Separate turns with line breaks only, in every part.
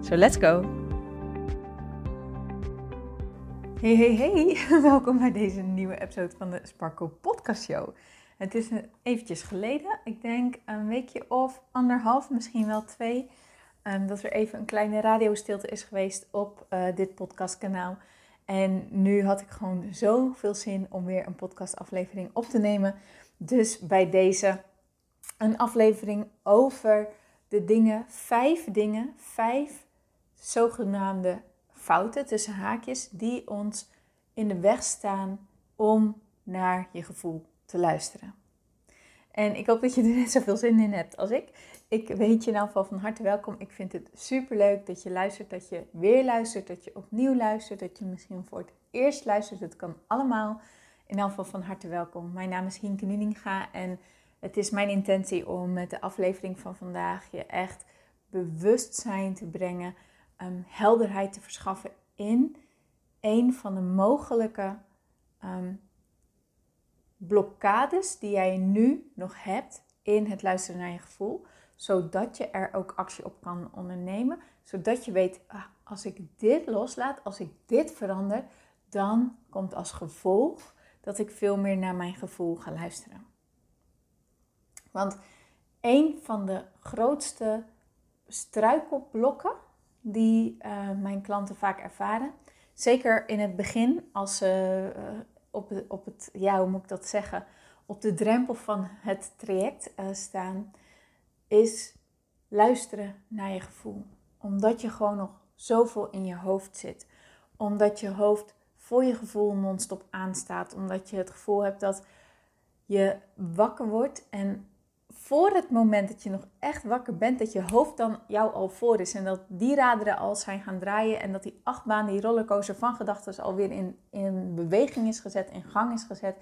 So let's go! Hey, hey, hey! Welkom bij deze nieuwe episode van de Sparkle Podcast Show. Het is eventjes geleden, ik denk een weekje of anderhalf, misschien wel twee, um, dat er even een kleine radiostilte is geweest op uh, dit podcastkanaal. En nu had ik gewoon zoveel zin om weer een podcastaflevering op te nemen. Dus bij deze een aflevering over de dingen, vijf dingen, vijf zogenaamde fouten tussen haakjes die ons in de weg staan om naar je gevoel te luisteren. En ik hoop dat je er net zoveel zin in hebt als ik. Ik weet je in ieder geval van harte welkom. Ik vind het super leuk dat je luistert, dat je weer luistert, dat je opnieuw luistert, dat je misschien voor het eerst luistert. Het kan allemaal. In ieder geval van harte welkom. Mijn naam is Hienke Nuninga en het is mijn intentie om met de aflevering van vandaag je echt bewustzijn te brengen um, helderheid te verschaffen in een van de mogelijke um, blokkades die jij nu nog hebt in het luisteren naar je gevoel, zodat je er ook actie op kan ondernemen, zodat je weet, ah, als ik dit loslaat, als ik dit verander, dan komt als gevolg dat ik veel meer naar mijn gevoel ga luisteren. Want een van de grootste struikelblokken die uh, mijn klanten vaak ervaren. Zeker in het begin, als ze uh, op, op het, ja, hoe moet ik dat zeggen, op de drempel van het traject uh, staan, is luisteren naar je gevoel. Omdat je gewoon nog zoveel in je hoofd zit. Omdat je hoofd voor je gevoel non-stop aanstaat. Omdat je het gevoel hebt dat je wakker wordt en voor het moment dat je nog echt wakker bent, dat je hoofd dan jou al voor is. En dat die raderen al zijn gaan draaien. En dat die achtbaan, die rollercoaster van gedachten alweer in, in beweging is gezet, in gang is gezet.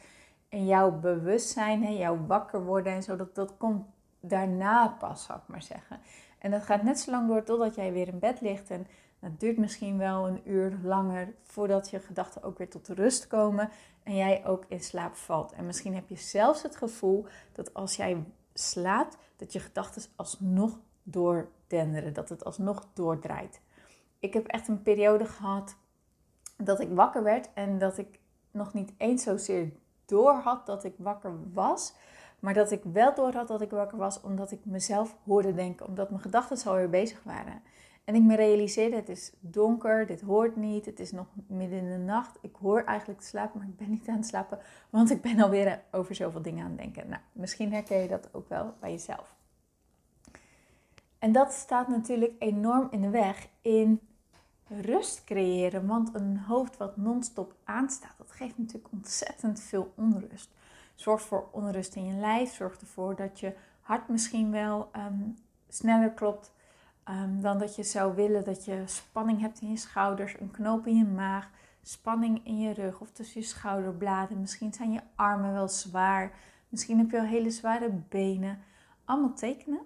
En jouw bewustzijn, hè, jouw wakker worden en zo, dat, dat komt daarna pas, zou ik maar zeggen. En dat gaat net zo lang door totdat jij weer in bed ligt. En het duurt misschien wel een uur langer voordat je gedachten ook weer tot rust komen. En jij ook in slaap valt. En misschien heb je zelfs het gevoel dat als jij slaapt, dat je gedachten alsnog doordenderen, dat het alsnog doordraait. Ik heb echt een periode gehad dat ik wakker werd en dat ik nog niet eens zozeer door had dat ik wakker was, maar dat ik wel door had dat ik wakker was omdat ik mezelf hoorde denken, omdat mijn gedachten alweer bezig waren. En ik me realiseerde, het is donker, dit hoort niet, het is nog midden in de nacht. Ik hoor eigenlijk te slapen, maar ik ben niet aan het slapen, want ik ben alweer over zoveel dingen aan het denken. Nou, misschien herken je dat ook wel bij jezelf. En dat staat natuurlijk enorm in de weg in rust creëren, want een hoofd wat non-stop aanstaat, dat geeft natuurlijk ontzettend veel onrust. Zorgt voor onrust in je lijf, zorgt ervoor dat je hart misschien wel um, sneller klopt Um, dan dat je zou willen dat je spanning hebt in je schouders, een knoop in je maag, spanning in je rug of tussen je schouderbladen. Misschien zijn je armen wel zwaar, misschien heb je wel hele zware benen. Allemaal tekenen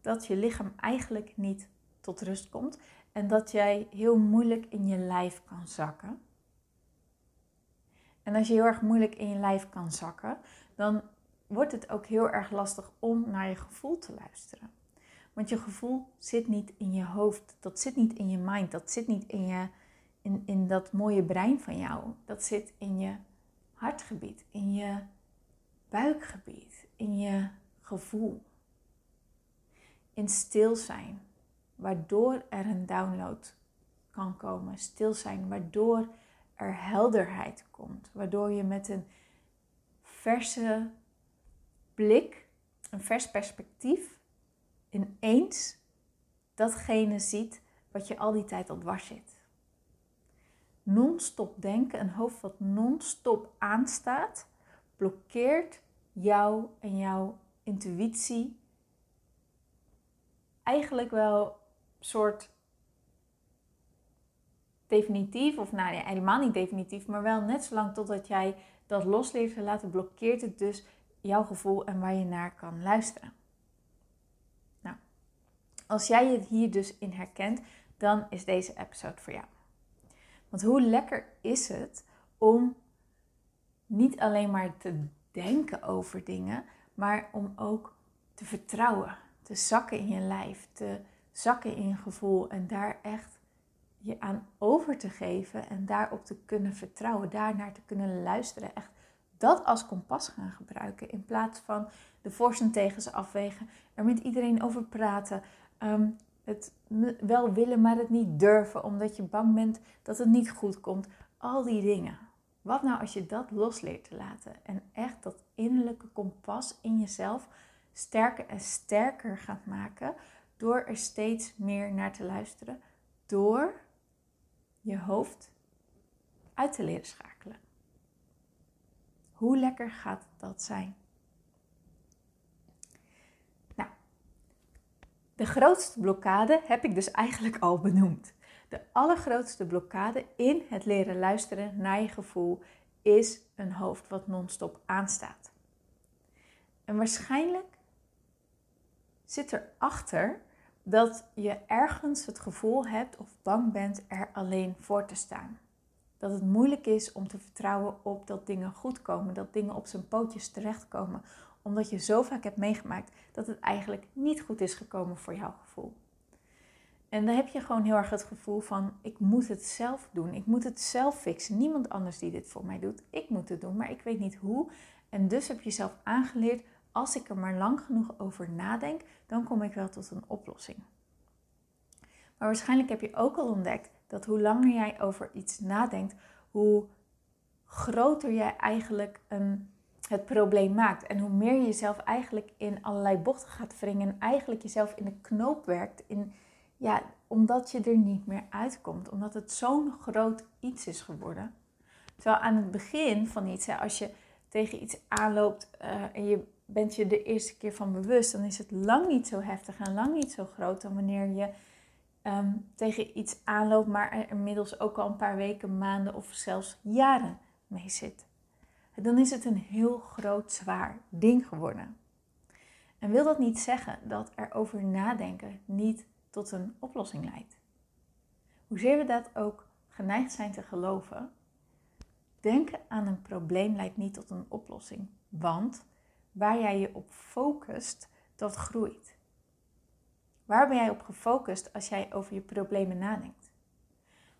dat je lichaam eigenlijk niet tot rust komt en dat jij heel moeilijk in je lijf kan zakken. En als je heel erg moeilijk in je lijf kan zakken, dan wordt het ook heel erg lastig om naar je gevoel te luisteren. Want je gevoel zit niet in je hoofd, dat zit niet in je mind, dat zit niet in, je, in, in dat mooie brein van jou. Dat zit in je hartgebied, in je buikgebied, in je gevoel. In stil zijn, waardoor er een download kan komen. Stil zijn, waardoor er helderheid komt. Waardoor je met een verse blik, een vers perspectief ineens datgene ziet wat je al die tijd al dwars zit. Non-stop denken, een hoofd wat non-stop aanstaat, blokkeert jou en jouw intuïtie eigenlijk wel soort definitief, of nou ja, helemaal niet definitief, maar wel net zolang totdat jij dat losleert te laten, blokkeert het dus jouw gevoel en waar je naar kan luisteren. Als jij je hier dus in herkent, dan is deze episode voor jou. Want hoe lekker is het om niet alleen maar te denken over dingen, maar om ook te vertrouwen, te zakken in je lijf, te zakken in je gevoel en daar echt je aan over te geven en daarop te kunnen vertrouwen, daarnaar te kunnen luisteren. Echt dat als kompas gaan gebruiken in plaats van de voor's en tegens afwegen, er met iedereen over praten, um, het wel willen, maar het niet durven omdat je bang bent dat het niet goed komt. Al die dingen. Wat nou als je dat los leert te laten en echt dat innerlijke kompas in jezelf sterker en sterker gaat maken door er steeds meer naar te luisteren, door je hoofd uit te leren schakelen. Hoe lekker gaat dat zijn? De grootste blokkade heb ik dus eigenlijk al benoemd. De allergrootste blokkade in het leren luisteren naar je gevoel is een hoofd wat non-stop aanstaat. En waarschijnlijk zit erachter dat je ergens het gevoel hebt of bang bent er alleen voor te staan. Dat het moeilijk is om te vertrouwen op dat dingen goed komen, dat dingen op zijn pootjes terechtkomen, omdat je zo vaak hebt meegemaakt dat het eigenlijk niet goed is gekomen voor jouw gevoel. En dan heb je gewoon heel erg het gevoel van: ik moet het zelf doen, ik moet het zelf fixen. Niemand anders die dit voor mij doet. Ik moet het doen, maar ik weet niet hoe. En dus heb je jezelf aangeleerd: als ik er maar lang genoeg over nadenk, dan kom ik wel tot een oplossing. Maar waarschijnlijk heb je ook al ontdekt dat hoe langer jij over iets nadenkt, hoe groter jij eigenlijk een, het probleem maakt. En hoe meer je jezelf eigenlijk in allerlei bochten gaat wringen en eigenlijk jezelf in de knoop werkt. In, ja, omdat je er niet meer uitkomt. Omdat het zo'n groot iets is geworden. Terwijl aan het begin van iets, hè, als je tegen iets aanloopt uh, en je bent je de eerste keer van bewust, dan is het lang niet zo heftig en lang niet zo groot dan wanneer je Ehm, tegen iets aanloopt, maar er inmiddels ook al een paar weken, maanden of zelfs jaren mee zit. Dan is het een heel groot, zwaar ding geworden. En wil dat niet zeggen dat er over nadenken niet tot een oplossing leidt. Hoezeer we dat ook geneigd zijn te geloven, denken aan een probleem leidt niet tot een oplossing. Want waar jij je op focust, dat groeit. Waar ben jij op gefocust als jij over je problemen nadenkt?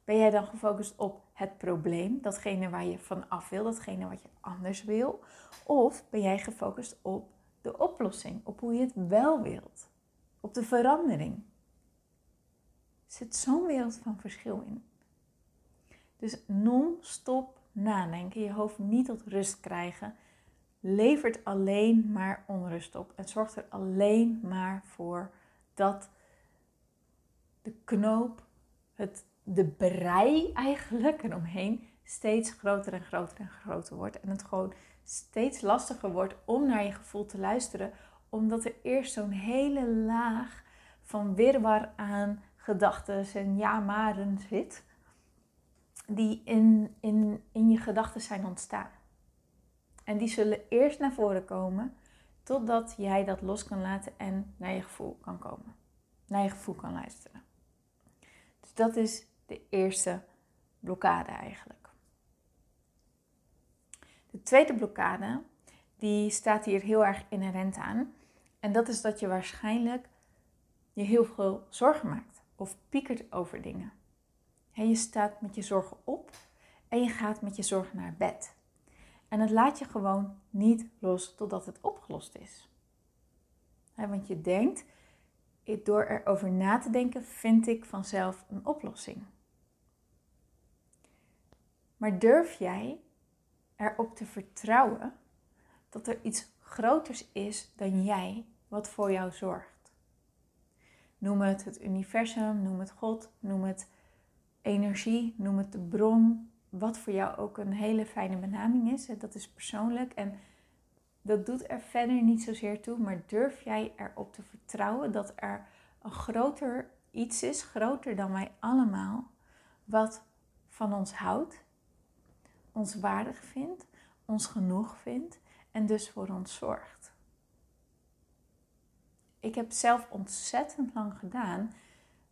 Ben jij dan gefocust op het probleem, datgene waar je van af wil, datgene wat je anders wil? Of ben jij gefocust op de oplossing, op hoe je het wel wilt, op de verandering? Er zit zo'n wereld van verschil in. Dus non-stop nadenken, je hoofd niet tot rust krijgen, levert alleen maar onrust op en zorgt er alleen maar voor dat de knoop, het, de brei eigenlijk eromheen steeds groter en groter en groter wordt. En het gewoon steeds lastiger wordt om naar je gevoel te luisteren, omdat er eerst zo'n hele laag van wirwar aan gedachten en ja-maren zit, die in, in, in je gedachten zijn ontstaan. En die zullen eerst naar voren komen Totdat jij dat los kan laten en naar je gevoel kan komen. Naar je gevoel kan luisteren. Dus dat is de eerste blokkade eigenlijk. De tweede blokkade, die staat hier heel erg inherent aan. En dat is dat je waarschijnlijk je heel veel zorgen maakt of piekert over dingen. En je staat met je zorgen op en je gaat met je zorgen naar bed. En het laat je gewoon niet los totdat het opgelost is. want je denkt, door erover na te denken, vind ik vanzelf een oplossing. Maar durf jij erop te vertrouwen dat er iets groters is dan jij wat voor jou zorgt? Noem het het universum, noem het God, noem het energie, noem het de bron, wat voor jou ook een hele fijne benaming is. Dat is persoonlijk en dat doet er verder niet zozeer toe. Maar durf jij erop te vertrouwen dat er een groter iets is, groter dan wij allemaal, wat van ons houdt, ons waardig vindt, ons genoeg vindt en dus voor ons zorgt. Ik heb zelf ontzettend lang gedaan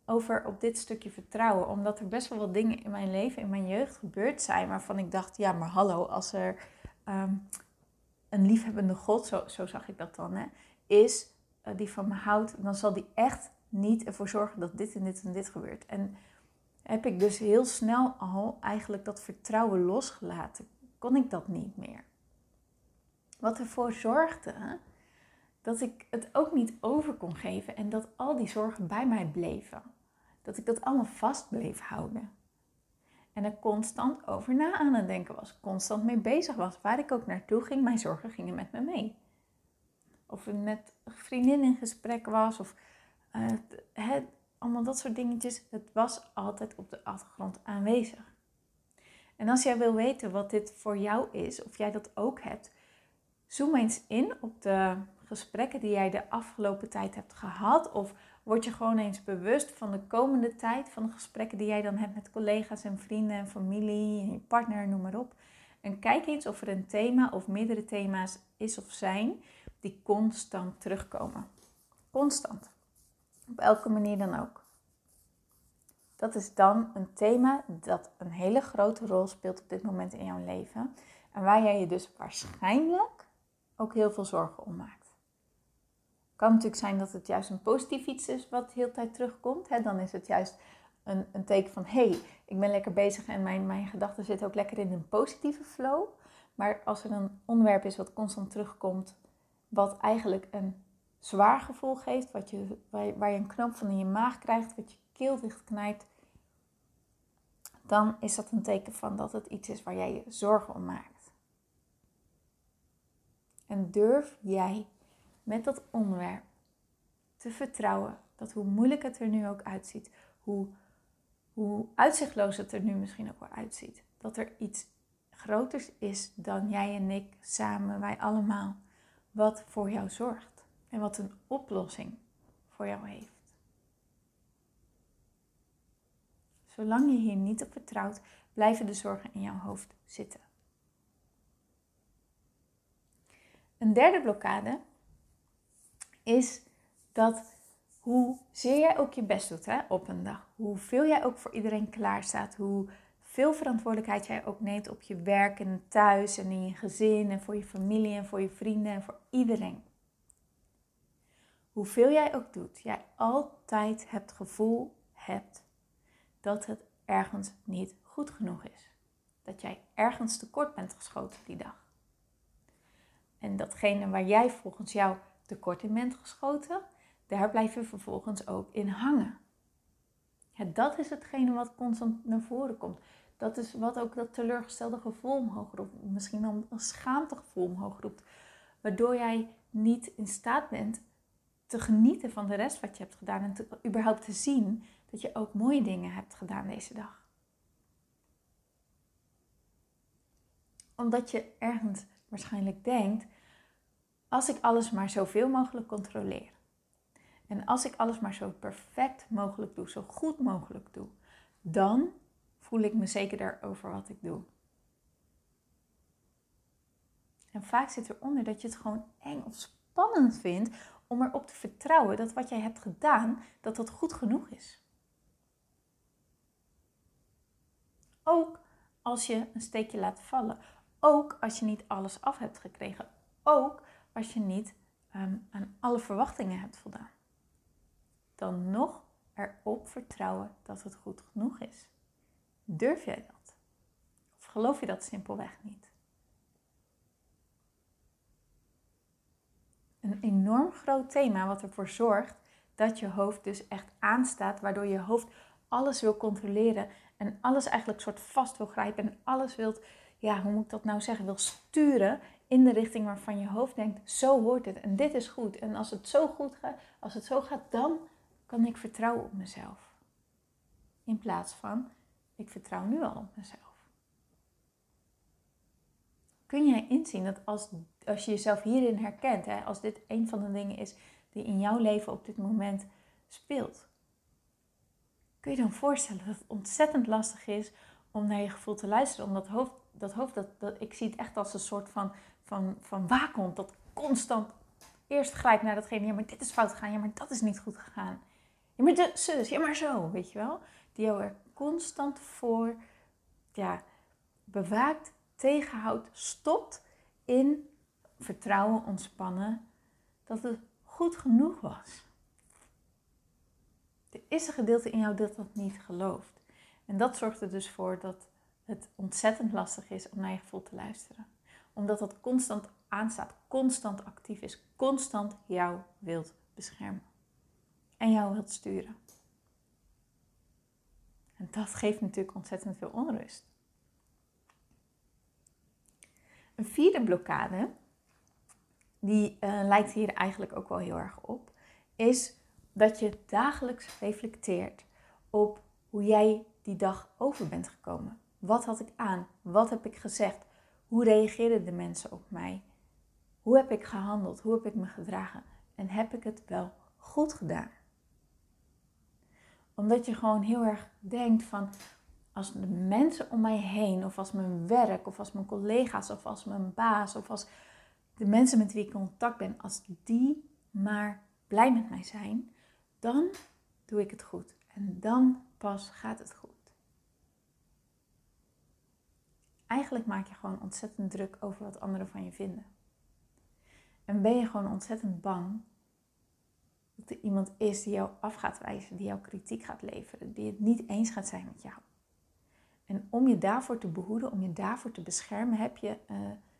over op dit stukje vertrouwen, omdat er best wel wat dingen in mijn leven, in mijn jeugd gebeurd zijn waarvan ik dacht, ja, maar hallo, als er ehm, een liefhebbende God, zo, zo zag ik dat dan, hè, is eh, die van me houdt, dan zal die echt niet ervoor zorgen dat dit en dit en dit gebeurt. En heb ik dus heel snel al eigenlijk dat vertrouwen losgelaten. Kon ik dat niet meer. Wat ervoor zorgde dat ik het ook niet over kon geven en dat al die zorgen bij mij bleven. Dat ik dat allemaal vast bleef houden. En er constant over na aan het denken was. Constant mee bezig was. Waar ik ook naartoe ging, mijn zorgen gingen met me mee. Of ik met een vriendin in gesprek was. Of uh, allemaal dat soort dingetjes. Het was altijd op de achtergrond aanwezig. En als jij wil weten wat dit voor jou is, of jij dat ook hebt, zoom eens in op de gesprekken die jij de afgelopen tijd hebt gehad. Of word je gewoon eens bewust van de komende tijd, van de gesprekken die jij dan hebt met collega's en vrienden en familie en je partner, noem maar op. En kijk eens of er een thema of meerdere thema's is of zijn die constant terugkomen. Constant. Op elke manier dan ook. Dat is dan een thema dat een hele grote rol speelt op dit moment in jouw leven. En waar jij je dus waarschijnlijk ook heel veel zorgen om maakt. Kan natuurlijk zijn dat het juist een positief iets is wat de hele tijd terugkomt. Hè? Dan is het juist een, een teken van, hé, hey, ik ben lekker bezig en mijn, mijn gedachten zitten ook lekker in een positieve flow. Maar als er een onderwerp is wat constant terugkomt, wat eigenlijk een zwaar gevoel geeft, wat je, waar, je een knoop van in je maag krijgt, wat je keel dichtknijpt, dan is dat een teken van dat het iets is waar jij je zorgen om maakt. En durf jij met dat onderwerp te vertrouwen dat hoe moeilijk het er nu ook uitziet, hoe, hoe uitzichtloos het er nu misschien ook wel uitziet, dat er iets groters is dan jij en ik samen, wij allemaal, wat voor jou zorgt en wat een oplossing voor jou heeft. Zolang je hier niet op vertrouwt, blijven de zorgen in jouw hoofd zitten. Een derde blokkade is dat hoe zeer jij ook je best doet hè, op een dag, hoeveel jij ook voor iedereen klaarstaat, hoe veel verantwoordelijkheid jij ook neemt op je werk en thuis en in je gezin en voor je familie en voor je vrienden en voor iedereen. Hoeveel jij ook doet, jij altijd het gevoel hebt dat het ergens niet goed genoeg is. Dat jij ergens tekort bent geschoten die dag. En datgene waar jij volgens jou tekort in bent geschoten, daar blijf je vervolgens ook in hangen. dat is hetgene wat constant naar voren komt. Dat is wat ook dat teleurgestelde gevoel omhoog roept. Misschien een schaamtegevoel omhoog roept. Waardoor jij niet in staat bent te genieten van de rest wat je hebt gedaan. En überhaupt te zien dat je ook mooie dingen hebt gedaan deze dag. Omdat je ergens waarschijnlijk denkt als ik alles maar zoveel mogelijk controleer. En als ik alles maar zo perfect mogelijk doe, zo goed mogelijk doe, dan voel ik me zekerder over wat ik doe. En vaak zit eronder dat je het gewoon eng of spannend vindt om erop te vertrouwen dat wat jij hebt gedaan, dat dat goed genoeg is. Ook als je een steekje laat vallen. Ook als je niet alles af hebt gekregen. Ook als je niet ehm, aan alle verwachtingen hebt voldaan. Dan nog erop vertrouwen dat het goed genoeg is. Durf jij dat? Of geloof je dat simpelweg niet? Enorm groot thema wat ervoor zorgt dat je hoofd dus echt aanstaat, waardoor je hoofd alles wil controleren en alles eigenlijk soort vast wil grijpen en alles wilt, ja, hoe moet ik dat nou zeggen, wil sturen in de richting waarvan je hoofd denkt, zo hoort het en dit is goed. En als het zo goed gaat, als het zo gaat, dan kan ik vertrouwen op mezelf. In plaats van, ik vertrouw nu al op mezelf. Kun jij inzien dat als, als je jezelf hierin herkent, hè, als dit een van de dingen is die in jouw leven op dit moment speelt, kun je dan voorstellen dat het ontzettend lastig is om naar je gevoel te luisteren. Om dat hoofd, dat hoofd dat, dat, ik zie het echt als een soort van, van, van waakhond. Dat constant eerst grijpt naar datgene. Ja, maar dit is fout gegaan. Ja, maar dat is niet goed gegaan. Ja, maar de zus. Ja, maar zo. Weet je wel? Die jou er constant voor ja, bewaakt, tegenhoudt, stopt in vertrouwen, ontspannen. Dat het goed genoeg was. Er is een gedeelte in jou dat dat niet gelooft. En dat zorgt er dus voor dat het ontzettend lastig is om naar je gevoel te luisteren. Omdat dat constant aanstaat, constant actief is, constant jou wilt beschermen. En jou wilt sturen. En dat geeft natuurlijk ontzettend veel onrust. Een vierde blokkade, die uh, lijkt hier eigenlijk ook wel heel erg op, is dat je dagelijks reflecteert op hoe jij die dag over bent gekomen. Wat had ik aan? Wat heb ik gezegd? Hoe reageerden de mensen op mij? Hoe heb ik gehandeld? Hoe heb ik me gedragen? En heb ik het wel goed gedaan? Omdat je gewoon heel erg denkt van als de mensen om mij heen, of als mijn werk, of als mijn collega's, of als mijn baas, of als de mensen met wie ik in contact ben, als die maar blij met mij zijn, dan doe ik het goed. En dan pas gaat het goed. Eigenlijk maak je gewoon ontzettend druk over wat anderen van je vinden. En ben je gewoon ontzettend bang dat er iemand is die jou af gaat wijzen, die jou kritiek gaat leveren, die het niet eens gaat zijn met jou. En om je daarvoor te behoeden, om je daarvoor te beschermen, heb je uh,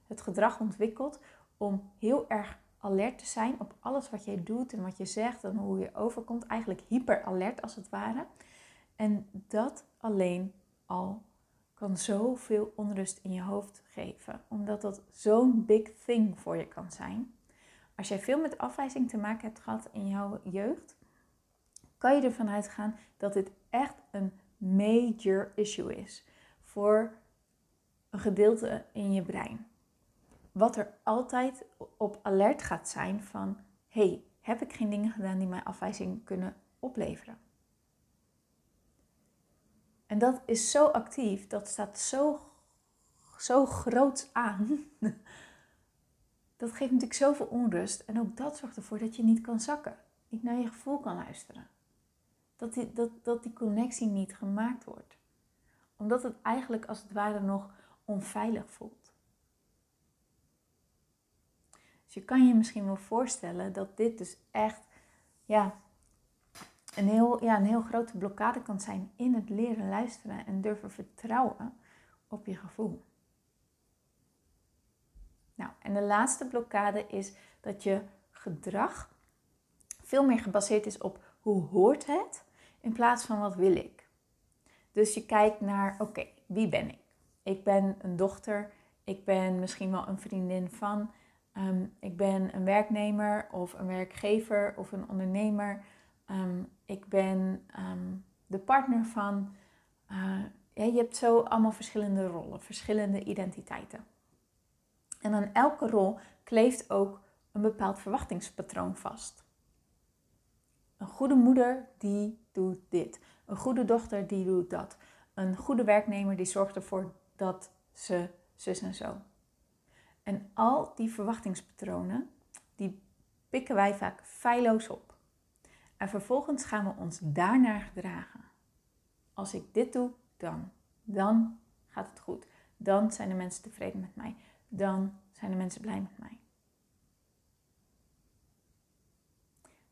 het gedrag ontwikkeld om heel erg alert te zijn op alles wat jij doet en wat je zegt en hoe je overkomt. Eigenlijk hyper alert als het ware. En dat alleen al kan zoveel onrust in je hoofd geven, omdat dat zo'n big thing voor je kan zijn. Als jij veel met afwijzing te maken hebt gehad in jouw jeugd, kan je ervan uitgaan dat dit echt een major issue is voor een gedeelte in je brein. Wat er altijd op alert gaat zijn van, hey, heb ik geen dingen gedaan die mij afwijzing kunnen opleveren? En dat is zo actief, dat staat zo, zo groot aan. Dat geeft natuurlijk zoveel onrust. En ook dat zorgt ervoor dat je niet kan zakken. Niet naar je gevoel kan luisteren. Dat die, dat, dat die connectie niet gemaakt wordt. Omdat het eigenlijk als het ware nog onveilig voelt. Dus je kan je misschien wel voorstellen dat dit dus echt ja, een heel, ja, een heel grote blokkade kan zijn in het leren luisteren en durven vertrouwen op je gevoel. Nou, en de laatste blokkade is dat je gedrag veel meer gebaseerd is op hoe hoort het in plaats van wat wil ik. Dus je kijkt naar, oké, wie ben ik? Ik ben een dochter, ik ben misschien wel een vriendin van, ehm, ik ben een werknemer of een werkgever of een ondernemer. Ehm, ik ben ehm, de partner van. Ja, je hebt zo allemaal verschillende rollen, verschillende identiteiten. En aan elke rol kleeft ook een bepaald verwachtingspatroon vast. Een goede moeder die doet dit. Een goede dochter die doet dat. Een goede werknemer die zorgt ervoor dat ze zus en zo. En al die verwachtingspatronen, die pikken wij vaak feilloos op. En vervolgens gaan we ons daarnaar gedragen. Als ik dit doe, dan. Dan gaat het goed. Dan zijn de mensen tevreden met mij. Dan zijn de mensen blij met mij.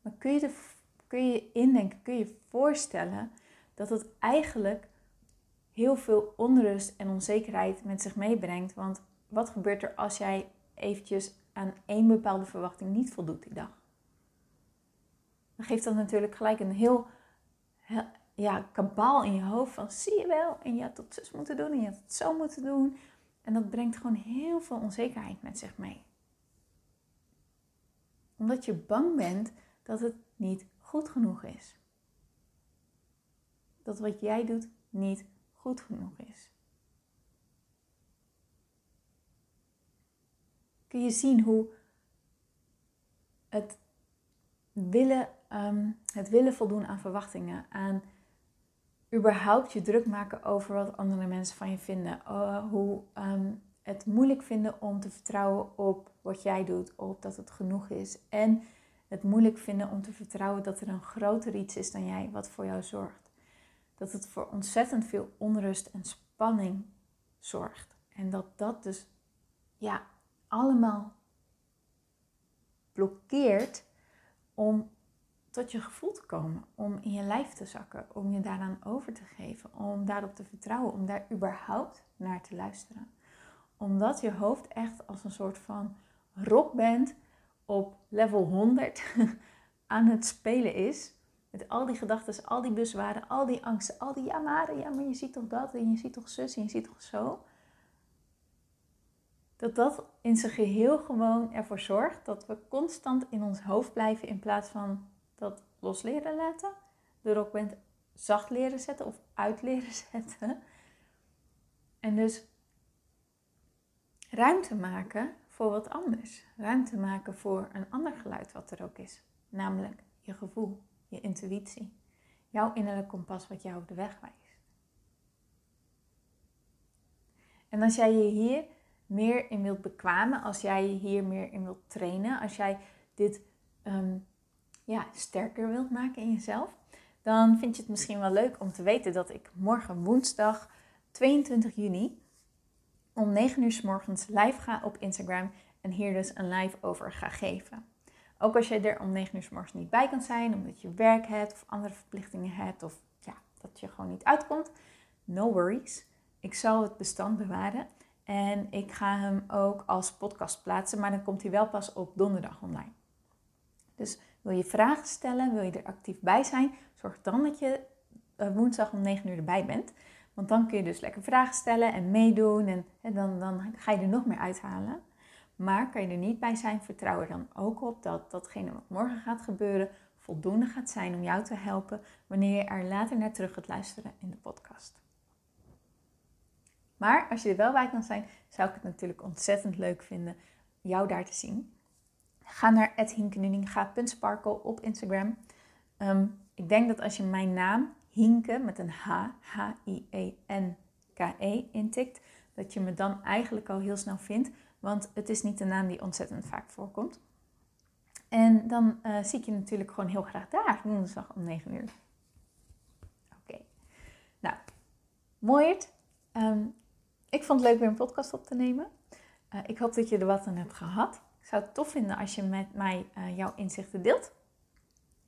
Maar kun je, de, kun je indenken, kun je voorstellen dat het eigenlijk heel veel onrust en onzekerheid met zich meebrengt. Want wat gebeurt er als jij eventjes aan één bepaalde verwachting niet voldoet die dag? dan geeft dat natuurlijk gelijk een heel, ja, kabaal in je hoofd van zie je wel, en je had dat zus moeten doen en je had het zo moeten doen. En dat brengt gewoon heel veel onzekerheid met zich mee. Omdat je bang bent dat het niet goed genoeg is. Dat wat jij doet niet goed genoeg is. Kun je zien hoe het willen Ehm, het willen voldoen aan verwachtingen, aan überhaupt je druk maken over wat andere mensen van je vinden. Uh, hoe ehm, het moeilijk vinden om te vertrouwen op wat jij doet, op dat het genoeg is. En het moeilijk vinden om te vertrouwen dat er een groter iets is dan jij wat voor jou zorgt. Dat het voor ontzettend veel onrust en spanning zorgt. En dat dat dus ja, allemaal blokkeert om tot je gevoel te komen, om in je lijf te zakken, om je daaraan over te geven, om daarop te vertrouwen, om daar überhaupt naar te luisteren. Omdat je hoofd echt als een soort van rockband op level 100 aan het spelen is. Met al die gedachten, al die bezwaren, al die angsten, al die ja maar, ja maar je ziet toch dat en je ziet toch zus en je ziet toch zo. Dat dat in zijn geheel gewoon ervoor zorgt dat we constant in ons hoofd blijven in plaats van dat los leren laten. De rockband zacht leren zetten of uit leren zetten. En dus ruimte maken voor wat anders. Ruimte maken voor een ander geluid wat er ook is. Namelijk je gevoel, je intuïtie. Jouw innerlijk kompas wat jou de weg wijst. En als jij je hier meer in wilt bekwamen, als jij je hier meer in wilt trainen, als jij dit ehm, ja, sterker wilt maken in jezelf, dan vind je het misschien wel leuk om te weten dat ik morgen woensdag 22 juni om 9 uur s morgens live ga op Instagram en hier dus een live over ga geven. Ook als je er om 9 uur s morgens niet bij kan zijn, omdat je werk hebt of andere verplichtingen hebt of ja, dat je gewoon niet uitkomt, no worries. Ik zal het bestand bewaren en ik ga hem ook als podcast plaatsen, maar dan komt hij wel pas op donderdag online. Dus wil je vragen stellen, wil je er actief bij zijn, zorg dan dat je eh, woensdag om 9 uur erbij bent. Want dan kun je dus lekker vragen stellen en meedoen en, en dan, dan ga je er nog meer uithalen. Maar kan je er niet bij zijn, vertrouw er dan ook op dat datgene wat morgen gaat gebeuren voldoende gaat zijn om jou te helpen wanneer je er later naar terug gaat luisteren in de podcast. Maar als je er wel bij kan zijn, zou ik het natuurlijk ontzettend leuk vinden jou daar te zien. Ga naar hinkenuninga.sparkle op Instagram. Um, ik denk dat als je mijn naam Hinke met een H, H-I-E-N-K-E -E, intikt, dat je me dan eigenlijk al heel snel vindt. Want het is niet een naam die ontzettend vaak voorkomt. En dan uh, zie ik je natuurlijk gewoon heel graag daar, woensdag om 9 uur. Oké. Nou, mooi. Um, ik vond het leuk weer een podcast op te nemen. Uh, ik hoop dat je er wat aan hebt gehad. Ik zou het tof vinden als je met mij uh, jouw inzichten deelt.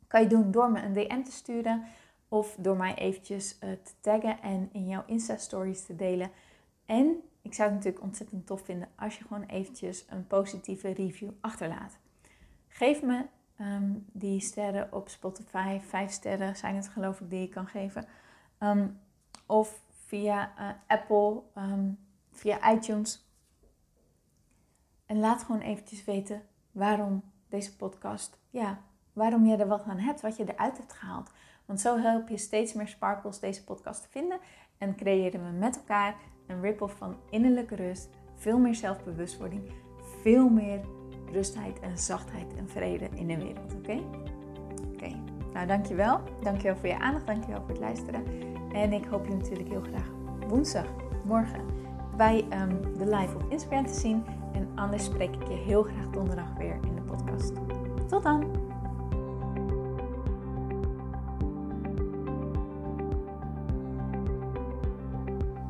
Kan je doen door me een DM te sturen of door mij eventjes uh, te taggen en in jouw Insta-stories te delen. En ik zou het natuurlijk ontzettend tof vinden als je gewoon eventjes een positieve review achterlaat. Geef me um, die sterren op Spotify. Vijf sterren zijn het geloof ik die je kan geven. Um, of via uh, Apple, um, via iTunes. En laat gewoon eventjes weten waarom deze podcast, ja, waarom je er wat aan hebt, wat je eruit hebt gehaald. Want zo help je steeds meer sparkles deze podcast te vinden en creëren we met elkaar een ripple van innerlijke rust, veel meer zelfbewustwording, veel meer rustheid en zachtheid en vrede in de wereld. Oké? Oké. Nou, dankjewel. Dankjewel voor je aandacht. Dankjewel voor het luisteren. En ik hoop je natuurlijk heel graag woensdag, morgen, bij um, de live op Instagram te zien. En anders spreek ik je heel graag donderdag weer in de podcast. Tot dan!